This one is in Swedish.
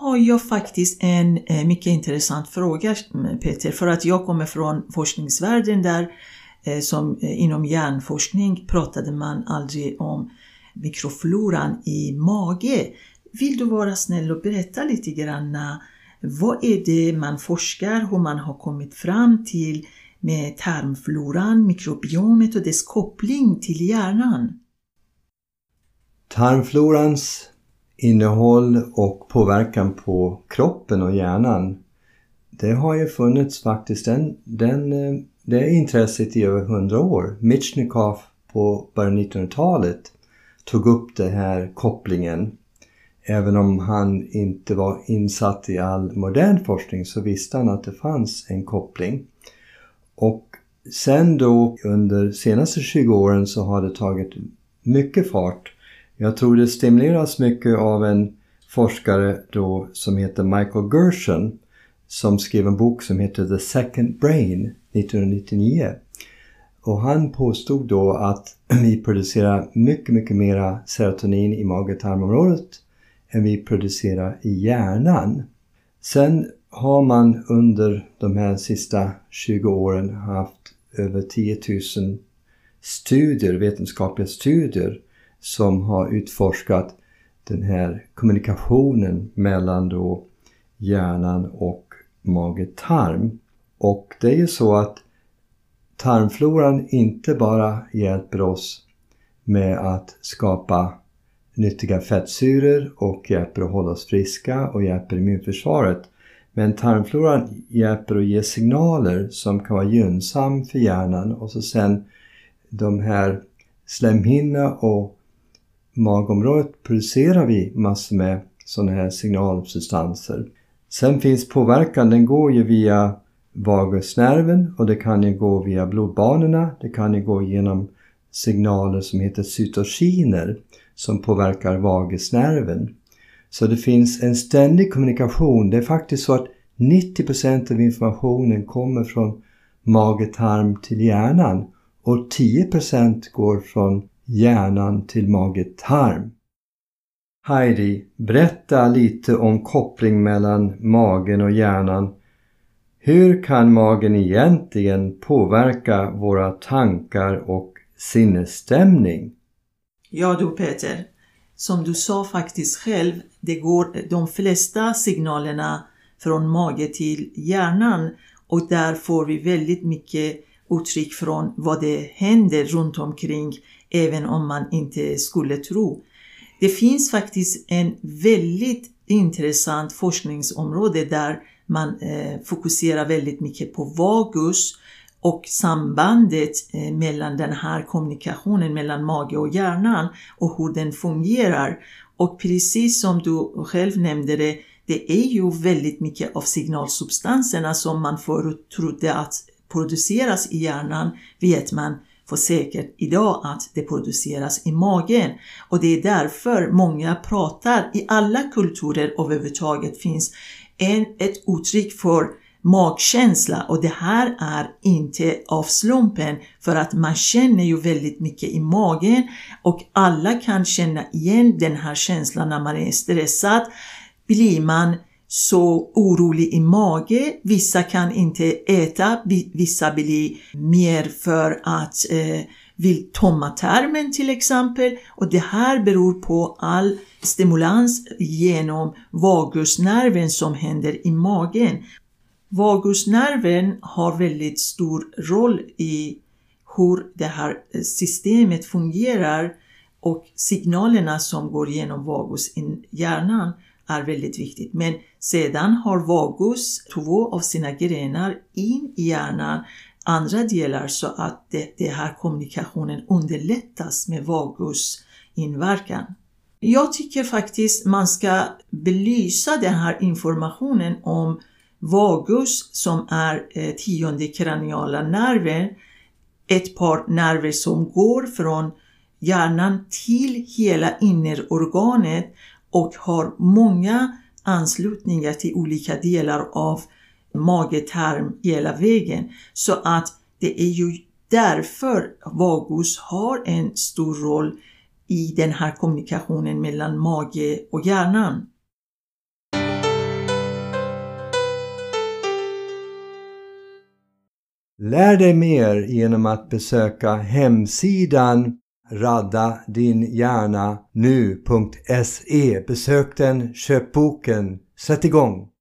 har jag faktiskt en eh, mycket intressant fråga mm, Peter, för att jag kommer från forskningsvärlden där eh, som eh, inom hjärnforskning pratade man aldrig om mikrofloran i mage. Vill du vara snäll och berätta lite grann vad är det man forskar, hur man har kommit fram till med tarmfloran, mikrobiomet och dess koppling till hjärnan? Tarmflorans innehåll och påverkan på kroppen och hjärnan det har ju funnits faktiskt den, den, eh, det intresset i över hundra år. Michnikov på början 1900-talet tog upp den här kopplingen. Även om han inte var insatt i all modern forskning så visste han att det fanns en koppling. Och sen då under senaste 20 åren så har det tagit mycket fart jag tror det stimuleras mycket av en forskare då som heter Michael Gershon som skrev en bok som heter The Second Brain 1999. Och han påstod då att vi producerar mycket, mycket mera serotonin i mage-tarmområdet än vi producerar i hjärnan. Sen har man under de här sista 20 åren haft över 10 000 studier, vetenskapliga studier som har utforskat den här kommunikationen mellan då hjärnan och mage-tarm. Och det är ju så att tarmfloran inte bara hjälper oss med att skapa nyttiga fettsyror och hjälper att hålla oss friska och hjälper immunförsvaret. Men tarmfloran hjälper att ge signaler som kan vara gynnsam för hjärnan och så sen de här slemhinna och magområdet producerar vi massor med sådana här signalsubstanser. Sen finns påverkan, den går ju via vagusnerven och det kan ju gå via blodbanorna. Det kan ju gå genom signaler som heter cytokiner som påverkar vagusnerven. Så det finns en ständig kommunikation. Det är faktiskt så att 90% av informationen kommer från mage-tarm till hjärnan och 10% går från hjärnan till mage-tarm. Heidi, berätta lite om koppling mellan magen och hjärnan. Hur kan magen egentligen påverka våra tankar och sinnesstämning? Ja du Peter, som du sa faktiskt själv, det går de flesta signalerna från mage till hjärnan och där får vi väldigt mycket uttryck från vad det händer runt omkring även om man inte skulle tro. Det finns faktiskt en väldigt intressant forskningsområde där man eh, fokuserar väldigt mycket på vagus och sambandet eh, mellan den här kommunikationen mellan mage och hjärnan och hur den fungerar. Och precis som du själv nämnde det, det är ju väldigt mycket av signalsubstanserna som man förut trodde att produceras i hjärnan vet man för säkert idag att det produceras i magen. Och det är därför många pratar, i alla kulturer överhuvudtaget finns en, ett uttryck för magkänsla och det här är inte av slumpen för att man känner ju väldigt mycket i magen och alla kan känna igen den här känslan när man är stressad. Blir man så orolig i mage. Vissa kan inte äta, vissa blir mer för att eh, vill tomma tarmen till exempel och det här beror på all stimulans genom vagusnerven som händer i magen. Vagusnerven har väldigt stor roll i hur det här eh, systemet fungerar och signalerna som går genom vagus i hjärnan är väldigt viktigt. Men sedan har vagus två av sina grenar in i hjärnan, andra delar så att det, det här kommunikationen underlättas med vagus inverkan. Jag tycker faktiskt man ska belysa den här informationen om vagus som är eh, tionde kraniala nerven, ett par nerver som går från hjärnan till hela innerorganet och har många anslutningar till olika delar av magetarm hela vägen. Så att det är ju därför vagus har en stor roll i den här kommunikationen mellan mage och hjärnan. Lär dig mer genom att besöka hemsidan radda din hjärna nu.se Besök den, köp boken, sätt igång!